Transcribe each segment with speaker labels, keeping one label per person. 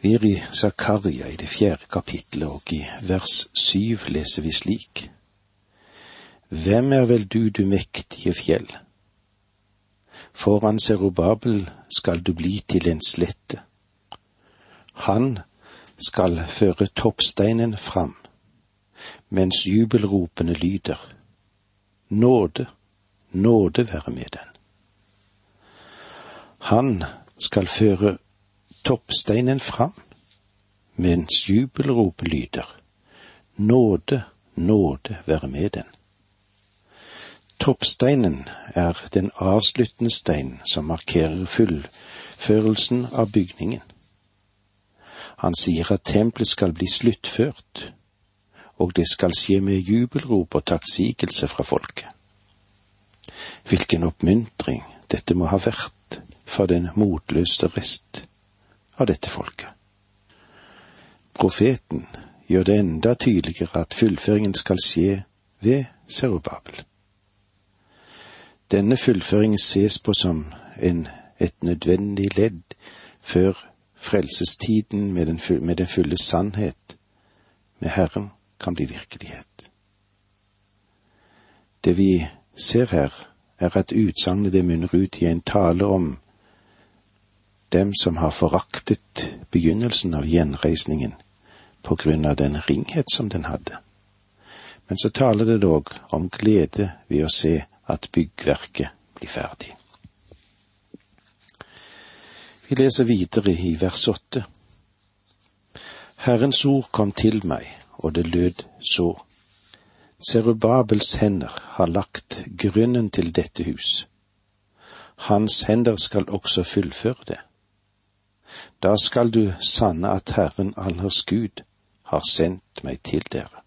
Speaker 1: Vi er i Zakaria i det fjerde kapittelet, og i vers syv leser vi slik. Hvem er vel du, du mektige fjell? Foran Serubabel skal du bli til en slette. Han skal føre toppsteinen fram, mens jubelropene lyder. Nåde, nåde være med den. Han skal føre toppsteinen fram, mens jubelrop lyder. Nåde, nåde være med den. Toppsteinen er den avsluttende stein som markerer fullførelsen av bygningen. Han sier at tempelet skal bli sluttført, og det skal skje med jubelrop og takksigelse fra folket. Hvilken oppmuntring dette må ha vært for den motløse rest av dette folket. Profeten gjør det enda tydeligere at fullføringen skal skje ved Serubabel. Denne fullføringen ses på som en, et nødvendig ledd før frelsestiden med den, med den fulle sannhet med Herren kan bli virkelighet. Det vi ser her, er at utsagnet det munner ut i en tale om dem som har foraktet begynnelsen av gjenreisningen på grunn av den ringhet som den hadde. Men så taler det dog om glede ved å se at byggverket blir ferdig. Vi leser videre i vers åtte. Herrens ord kom til meg, og det lød så. Serubabels hender har lagt grunnen til dette hus. Hans hender skal også fullføre det. Da skal du sanne at Herren allers Gud har sendt meg til dere.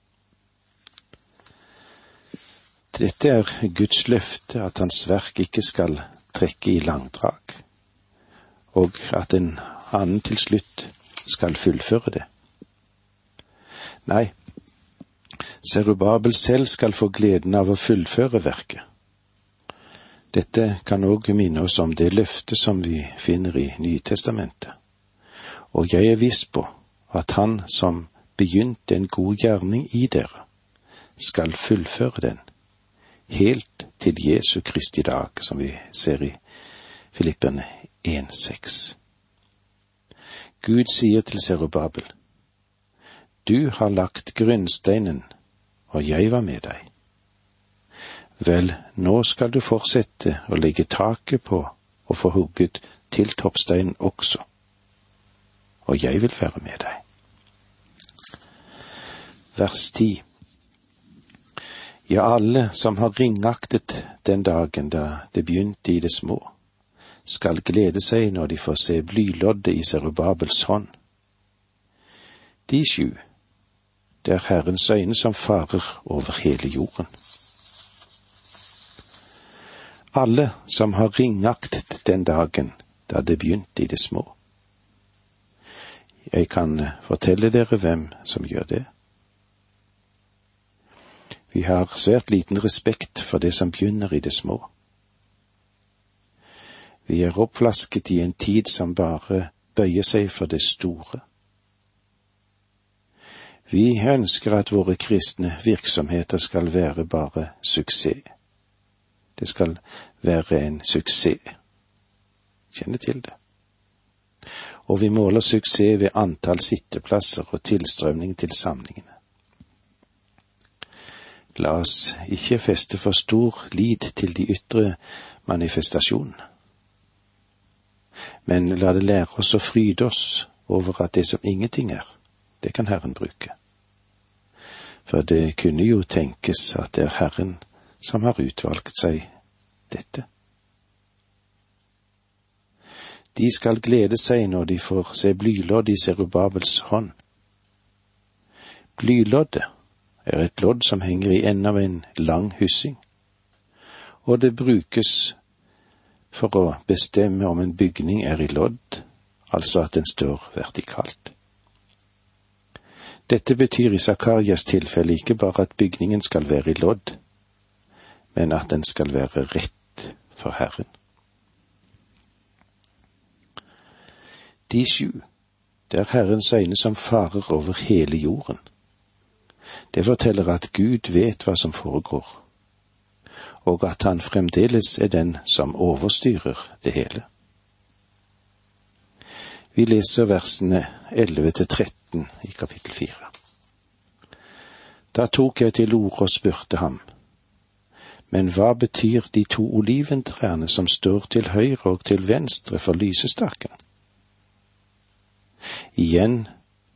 Speaker 1: Dette er Guds løfte at hans verk ikke skal trekke i langdrag, og at en annen til slutt skal fullføre det. Nei, Serubabel selv skal få gleden av å fullføre verket. Dette kan òg minne oss om det løftet som vi finner i Nytestamentet og jeg er viss på at Han som begynte en god gjerning i dere, skal fullføre den, helt til Jesu Kristi dag, som vi ser i Filippene 1,6. Gud sier til Serubabel, Du har lagt grunnsteinen, og jeg var med deg. Vel, nå skal du fortsette å legge taket på og få hugget til toppsteinen også og jeg vil være med deg. Vers ti. Ja, alle som har ringaktet den dagen da det begynte i det små, skal glede seg når de får se blyloddet i Serubabels hånd. De sju, det er Herrens øyne som farer over hele jorden. Alle som har ringaktet den dagen da det begynte i det små. Jeg kan fortelle dere hvem som gjør det. Vi har svært liten respekt for det som begynner i det små. Vi er oppflasket i en tid som bare bøyer seg for det store. Vi ønsker at våre kristne virksomheter skal være bare suksess. Det skal være en suksess. Kjenne til det og vi måler suksess ved antall sitteplasser og tilstrømning til samlingene. La oss ikke feste for stor lid til de ytre manifestasjonene, men la det lære oss å fryde oss over at det som ingenting er, det kan Herren bruke. For det kunne jo tenkes at det er Herren som har utvalgt seg dette. De skal glede seg når de får se blylodd i Serubabels hånd. Blyloddet er et lodd som henger i enden av en lang hyssing, og det brukes for å bestemme om en bygning er i lodd, altså at den står vertikalt. Dette betyr i Zakarias tilfelle ikke bare at bygningen skal være i lodd, men at den skal være rett for Herren. De sju, Det er Herrens øyne som farer over hele jorden. Det forteller at Gud vet hva som foregår, og at han fremdeles er den som overstyrer det hele. Vi leser versene 11 til 13 i kapittel 4. Da tok jeg til orde og spurte ham, men hva betyr de to oliventrærne som står til høyre og til venstre for lysestaken? Igjen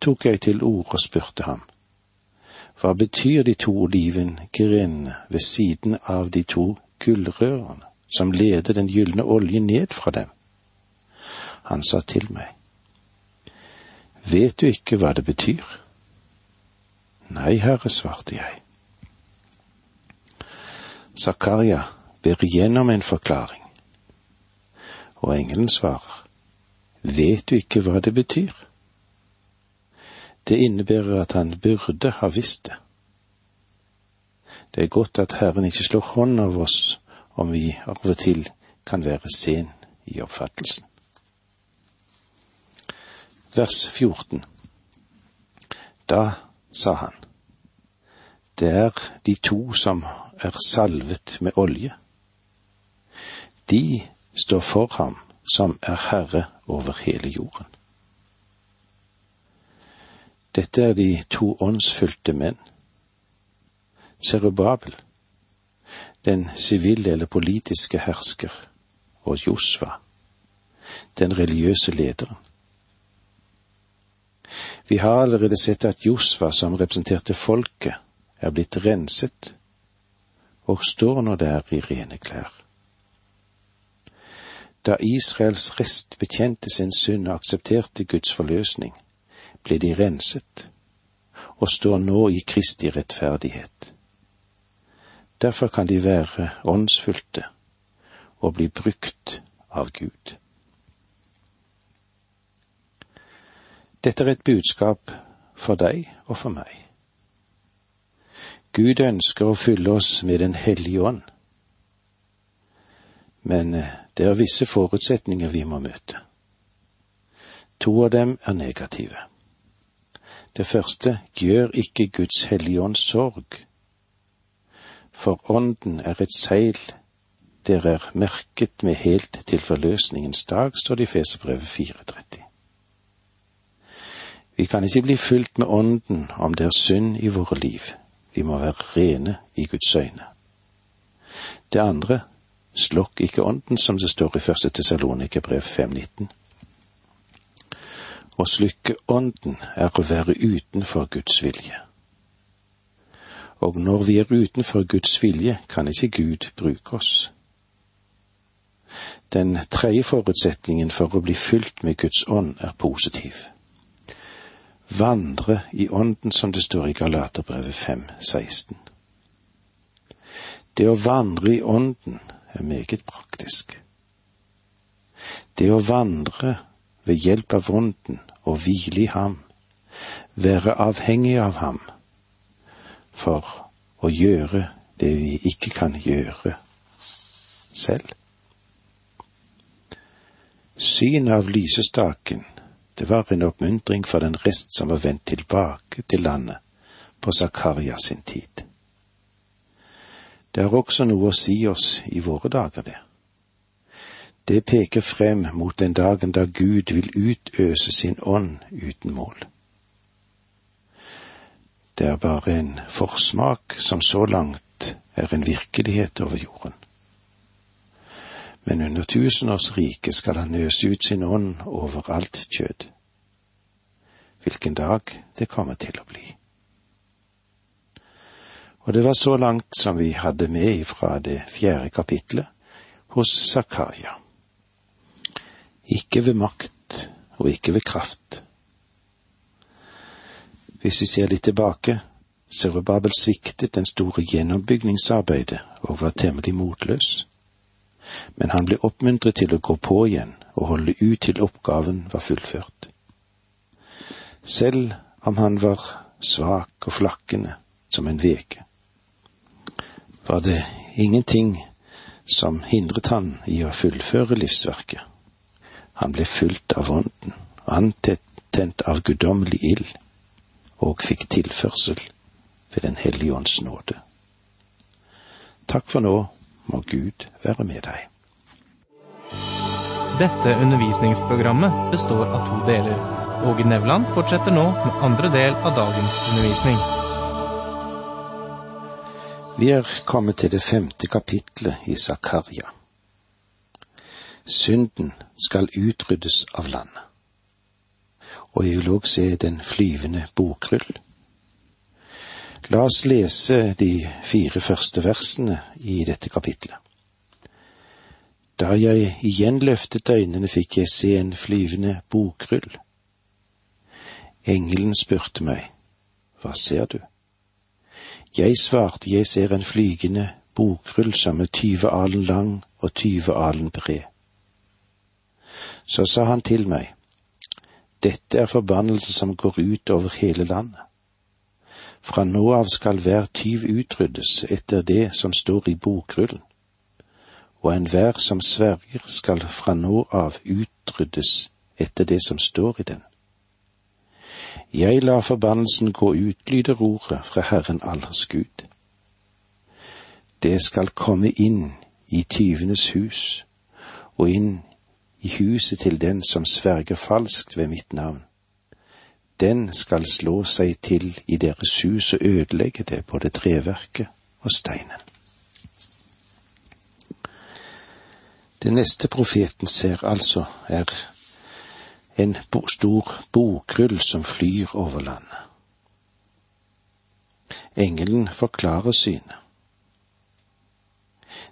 Speaker 1: tok jeg til orde og spurte ham, hva betyr de to olivengrenene ved siden av de to gullrørene som leder den gylne oljen ned fra dem? Han sa til meg, vet du ikke hva det betyr? Nei, herre, svarte jeg. Zakaria ber igjennom en forklaring, og engelen svarer, vet du ikke hva det betyr? Det innebærer at han burde ha visst det. Det er godt at Herren ikke slår hånd av oss om vi av og til kan være sen i oppfattelsen. Vers 14 Da sa han, det er de to som er salvet med olje. De står for ham som er herre over hele jorden. Dette er de to åndsfylte menn. Serubabel, den sivile eller politiske hersker, og Josva, den religiøse lederen. Vi har allerede sett at Josva, som representerte folket, er blitt renset og står nå der i rene klær. Da Israels rest bekjente sin synd og aksepterte Guds forløsning, ble de renset og står nå i Kristi rettferdighet. Derfor kan de være åndsfylte og bli brukt av Gud. Dette er et budskap for deg og for meg. Gud ønsker å fylle oss med Den hellige ånd, men eh, det er visse forutsetninger vi må møte. To av dem er negative. Det første gjør ikke Guds hellige ånd sorg, for ånden er et seil dere er merket med helt til forløsningens dag, står det i Feserbrevet 430. Vi kan ikke bli fylt med ånden om det er synd i våre liv vi må være rene i Guds øyne. Det andre, slokk ikke ånden, som det står i første Tessalonikerbrev 5.19. Å slukke ånden er å være utenfor Guds vilje. Og når vi er utenfor Guds vilje, kan ikke Gud bruke oss. Den tredje forutsetningen for å bli fylt med Guds ånd er positiv vandre i ånden, som det står i Galaterbrevet 5, 16. Det å vandre i ånden er meget praktisk. Det å vandre ved hjelp av ånden og hvile i ham, være avhengig av ham, for å gjøre det vi ikke kan gjøre selv. Syn av lysestaken det var en oppmuntring for den rest som var vendt tilbake til landet på Zakaria sin tid. Det har også noe å si oss i våre dager, det. Det peker frem mot den dagen da Gud vil utøse sin ånd uten mål. Det er bare en forsmak som så langt er en virkelighet over jorden men under tusenårsriket skal han øse ut sin ånd over alt kjød. Hvilken dag det kommer til å bli. Og det var så langt som vi hadde med fra det fjerde kapitlet hos Zakaria. Ikke ved makt og ikke ved kraft. Hvis vi ser litt tilbake, Serubabel sviktet den store gjennombygningsarbeidet og var temmelig motløs men han ble oppmuntret til å gå på igjen og holde ut til oppgaven var fullført. Selv om han var svak og flakkende som en veke, var det ingenting som hindret han i å fullføre livsverket. Han ble fulgt av ånden, antent av guddommelig ild og fikk tilførsel ved Den hellige ånds nåde. Takk for nå, må Gud være med deg.
Speaker 2: Dette undervisningsprogrammet består av to deler. Åge Nevland fortsetter nå med andre del av dagens undervisning.
Speaker 1: Vi er kommet til det femte kapitlet i Zakaria. Synden skal utryddes av landet. Og jeg vil òg se den flyvende bokrull. La oss lese de fire første versene i dette kapitlet. Da jeg igjen løftet øynene, fikk jeg se en flyvende bokrull. Engelen spurte meg, Hva ser du? Jeg svarte, Jeg ser en flygende bokrull som er tyve alen lang og tyve alen bred. Så sa han til meg, Dette er forbannelse som går ut over hele landet. Fra nå av skal hver tyv utryddes etter det som står i bokrullen, og enhver som sverger skal fra nå av utryddes etter det som står i den. Jeg lar forbannelsen gå ut, lyder ordet fra Herren allers Gud. Det skal komme inn i tyvenes hus, og inn i huset til den som sverger falskt ved mitt navn. Den skal slå seg til i deres hus og ødelegge det, både treverket og steinen. Det neste profeten ser altså, er en stor bokrull som flyr over landet. Engelen forklarer synet.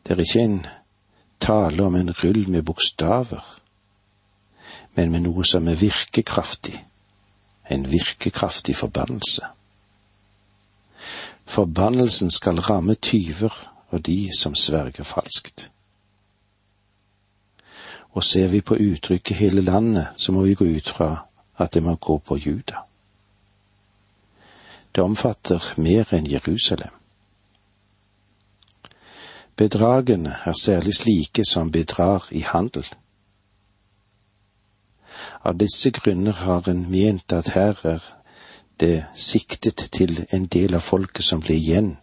Speaker 1: Det er ikke en tale om en rull med bokstaver, men med noe som er virkekraftig, en virkekraftig forbannelse. Forbannelsen skal ramme tyver og de som sverger falskt. Og ser vi på uttrykket hele landet, så må vi gå ut fra at det må gå på Juda. Det omfatter mer enn Jerusalem. Bedragene er særlig slike som bedrar i handel. Av disse grunner har en ment at her er det siktet til en del av folket som ble igjen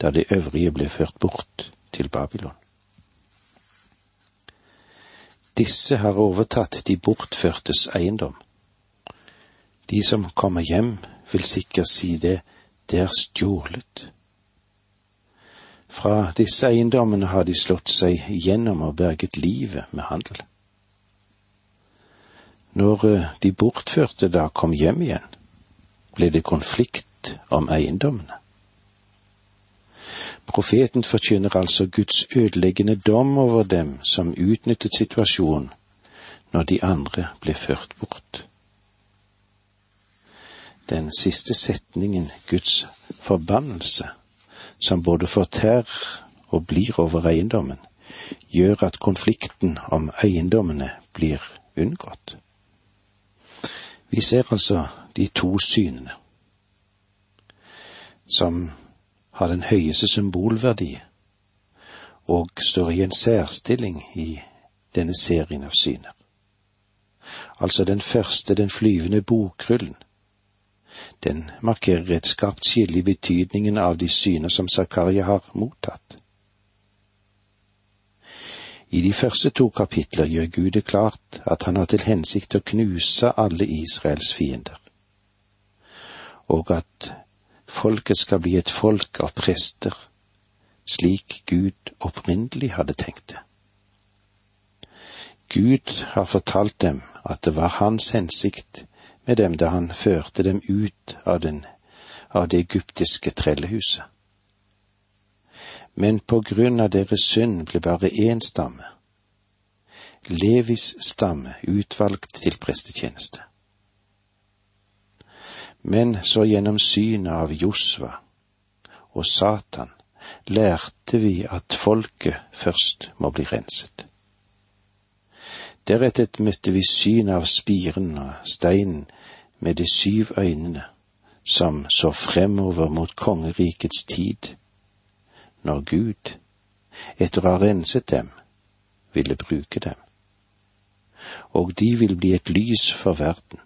Speaker 1: da de øvrige ble ført bort til Babylon. Disse har overtatt de bortførtes eiendom. De som kommer hjem, vil sikkert si det, det er stjålet. Fra disse eiendommene har de slått seg gjennom og berget livet med handel. Når eh, de bortførte da kom hjem igjen, ble det konflikt om eiendommene. Profeten forkynner altså Guds ødeleggende dom over dem som utnyttet situasjonen når de andre ble ført bort. Den siste setningen, Guds forbannelse, som både fortærer og blir over eiendommen, gjør at konflikten om eiendommene blir unngått. Vi ser altså de to synene, som har den høyeste symbolverdi og står i en særstilling i denne serien av syner. Altså den første, den flyvende bokrullen. Den markerer et skarpt skille i betydningen av de syner som Zakaria har mottatt. I de første to kapitler gjør Gud det klart at han har til hensikt å knuse alle Israels fiender, og at folket skal bli et folk av prester, slik Gud opprinnelig hadde tenkt det. Gud har fortalt dem at det var hans hensikt med dem da han førte dem ut av, den, av det egyptiske trellehuset. Men på grunn av deres synd ble bare én stamme, Levis stamme, utvalgt til prestetjeneste. Men så gjennom synet av Josva og Satan lærte vi at folket først må bli renset. Deretter møtte vi synet av spiren og steinen med de syv øynene, som så fremover mot kongerikets tid, når Gud, etter å ha renset dem, ville bruke dem. Og de vil bli et lys for verden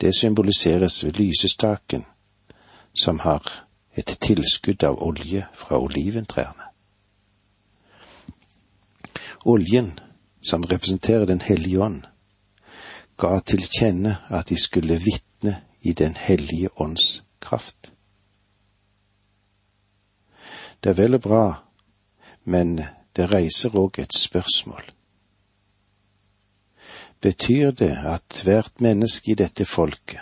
Speaker 1: Det symboliseres ved lysestaken, som har et tilskudd av olje fra oliventrærne. Oljen, som representerer Den hellige ånd, ga til kjenne at de skulle vitne i Den hellige ånds kraft. Det er vel og bra, men det reiser òg et spørsmål. Betyr det at hvert menneske i dette folket,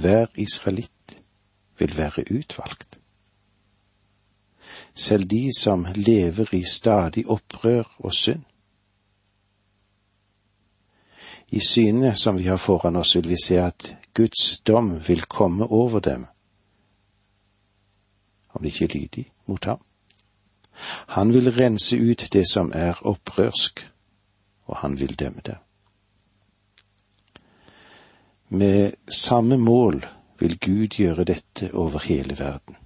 Speaker 1: hver israelitt, vil være utvalgt? Selv de som lever i stadig opprør og synd? I synet som vi har foran oss, vil vi se at Guds dom vil komme over dem om de ikke er lydige mot ham. Han vil rense ut det som er opprørsk, og han vil dømme det. Med samme mål vil Gud gjøre dette over hele verden.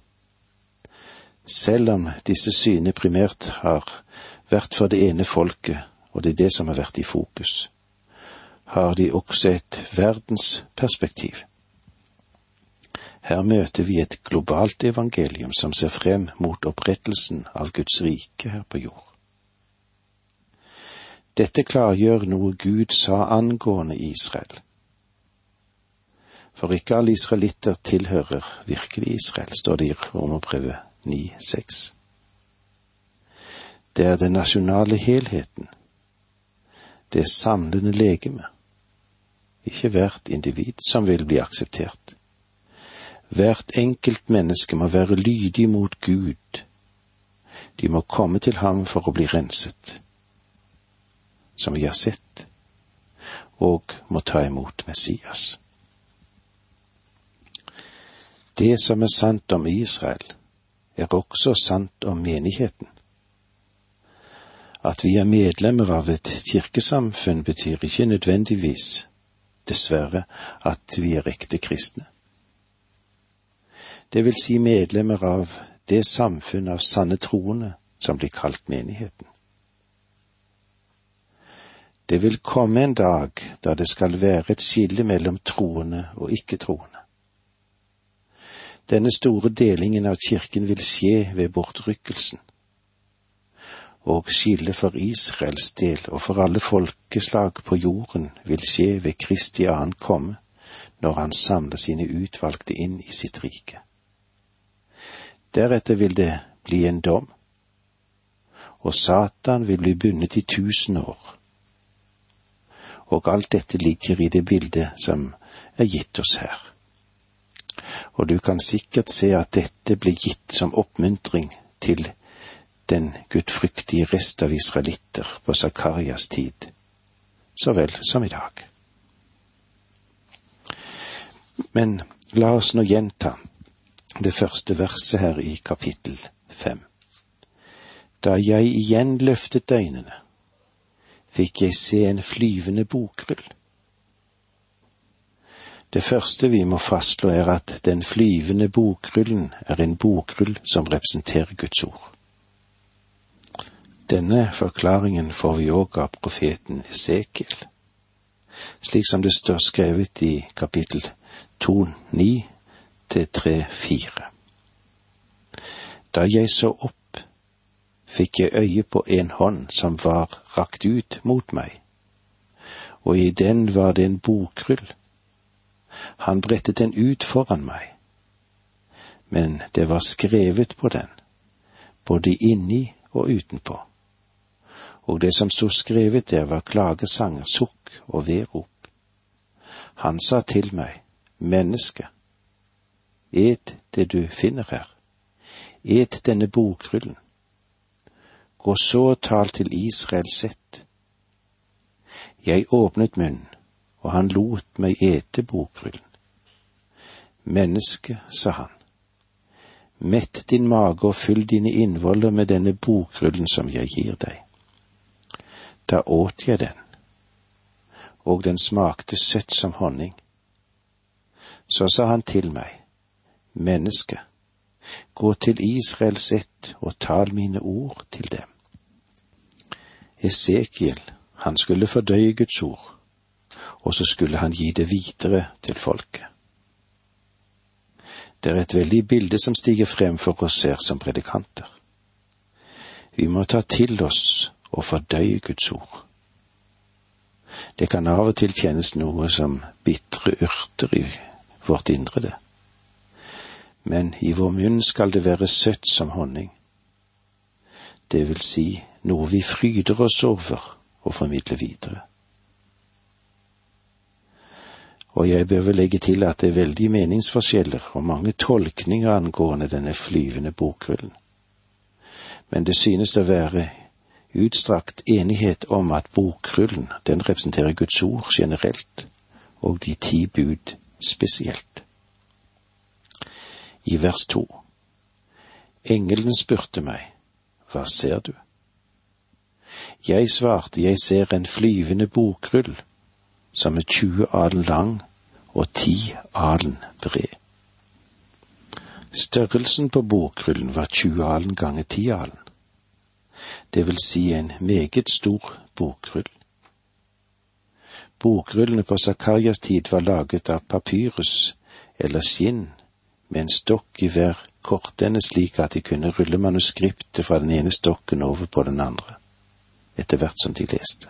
Speaker 1: Selv om disse synene primært har vært for det ene folket, og det er det som har vært i fokus, har de også et verdensperspektiv. Her møter vi et globalt evangelium som ser frem mot opprettelsen av Guds rike her på jord. Dette klargjør noe Gud sa angående Israel. For ikke alle israelitter tilhører virkelig Israel, står det i Romerbrevet 9,6. Det er den nasjonale helheten, det samlende legeme, ikke hvert individ som vil bli akseptert. Hvert enkelt menneske må være lydig mot Gud. De må komme til ham for å bli renset, som vi har sett, og må ta imot Messias. Det som er sant om Israel, er også sant om menigheten. At vi er medlemmer av et kirkesamfunn, betyr ikke nødvendigvis, dessverre, at vi er ekte kristne. Det vil si medlemmer av det samfunn av sanne troende som blir kalt menigheten. Det vil komme en dag da det skal være et skille mellom troende og ikke-troende. Denne store delingen av kirken vil skje ved bortrykkelsen. Og skillet for Israels del og for alle folkeslag på jorden vil skje ved Kristi annen komme, når han samler sine utvalgte inn i sitt rike. Deretter vil det bli en dom, og Satan vil bli bundet i tusen år. Og alt dette ligger i det bildet som er gitt oss her og du kan sikkert se at dette ble gitt som oppmuntring til den gudfryktige rest av israelitter på Zakarias tid, så vel som i dag. Men la oss nå gjenta det første verset her i kapittel fem. Da jeg igjen løftet øynene, fikk jeg se en flyvende bokrull. Det første vi må fastslå er at den flyvende bokrullen er en bokrull som representerer Guds ord. Denne forklaringen får vi òg av profeten Esekiel, slik som det står skrevet i kapittel 2, 9 1-3-4. Da jeg så opp, fikk jeg øye på en hånd som var rakt ut mot meg, og i den var det en bokrull. Han brettet den ut foran meg, men det var skrevet på den, både inni og utenpå og det som sto skrevet der var klagesanger, sukk og vedrop. Han sa til meg, menneske, et det du finner her, et denne bokrullen. Gå så og tal til Israel sett. Jeg åpnet munnen, og han lot meg ete bokrullen. Menneske, sa han, mett din mage og fyll dine innvoller med denne bokrullen som jeg gir deg. Da åt jeg den, og den smakte søtt som honning. Så sa han til meg, menneske, gå til Israels ett og tal mine ord til dem. Esekiel, han skulle fordøye Guds ord, og så skulle han gi det videre til folket. Det er et veldig bilde som stiger frem for oss her som predikanter. Vi må ta til oss og fordøye Guds ord. Det kan av og til kjennes noe som bitre urter i vårt indre, det. Men i vår munn skal det være søtt som honning. Det vil si noe vi fryder oss over og formidler videre. Og jeg bør vel legge til at det er veldig meningsforskjeller og mange tolkninger angående denne flyvende bokrullen. Men det synes å være utstrakt enighet om at bokrullen, den representerer Guds ord generelt, og de ti bud spesielt. I vers to. Engelen spurte meg, hva ser du? Jeg svarte, jeg ser en flyvende bokrull som er 20 alen lang og ti alen bred. Størrelsen på bokrullen var 20 alen ganger ti alen. Det vil si en meget stor bokrull. Bokrullene på Zakarias tid var laget av papyrus eller skinn med en stokk i hver kortende slik at de kunne rulle manuskriptet fra den ene stokken over på den andre, etter hvert som de leste.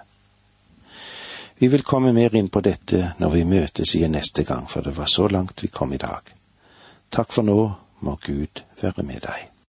Speaker 1: Vi vil komme mer inn på dette når vi møtes igjen neste gang, for det var så langt vi kom i dag. Takk for nå, må Gud være med deg.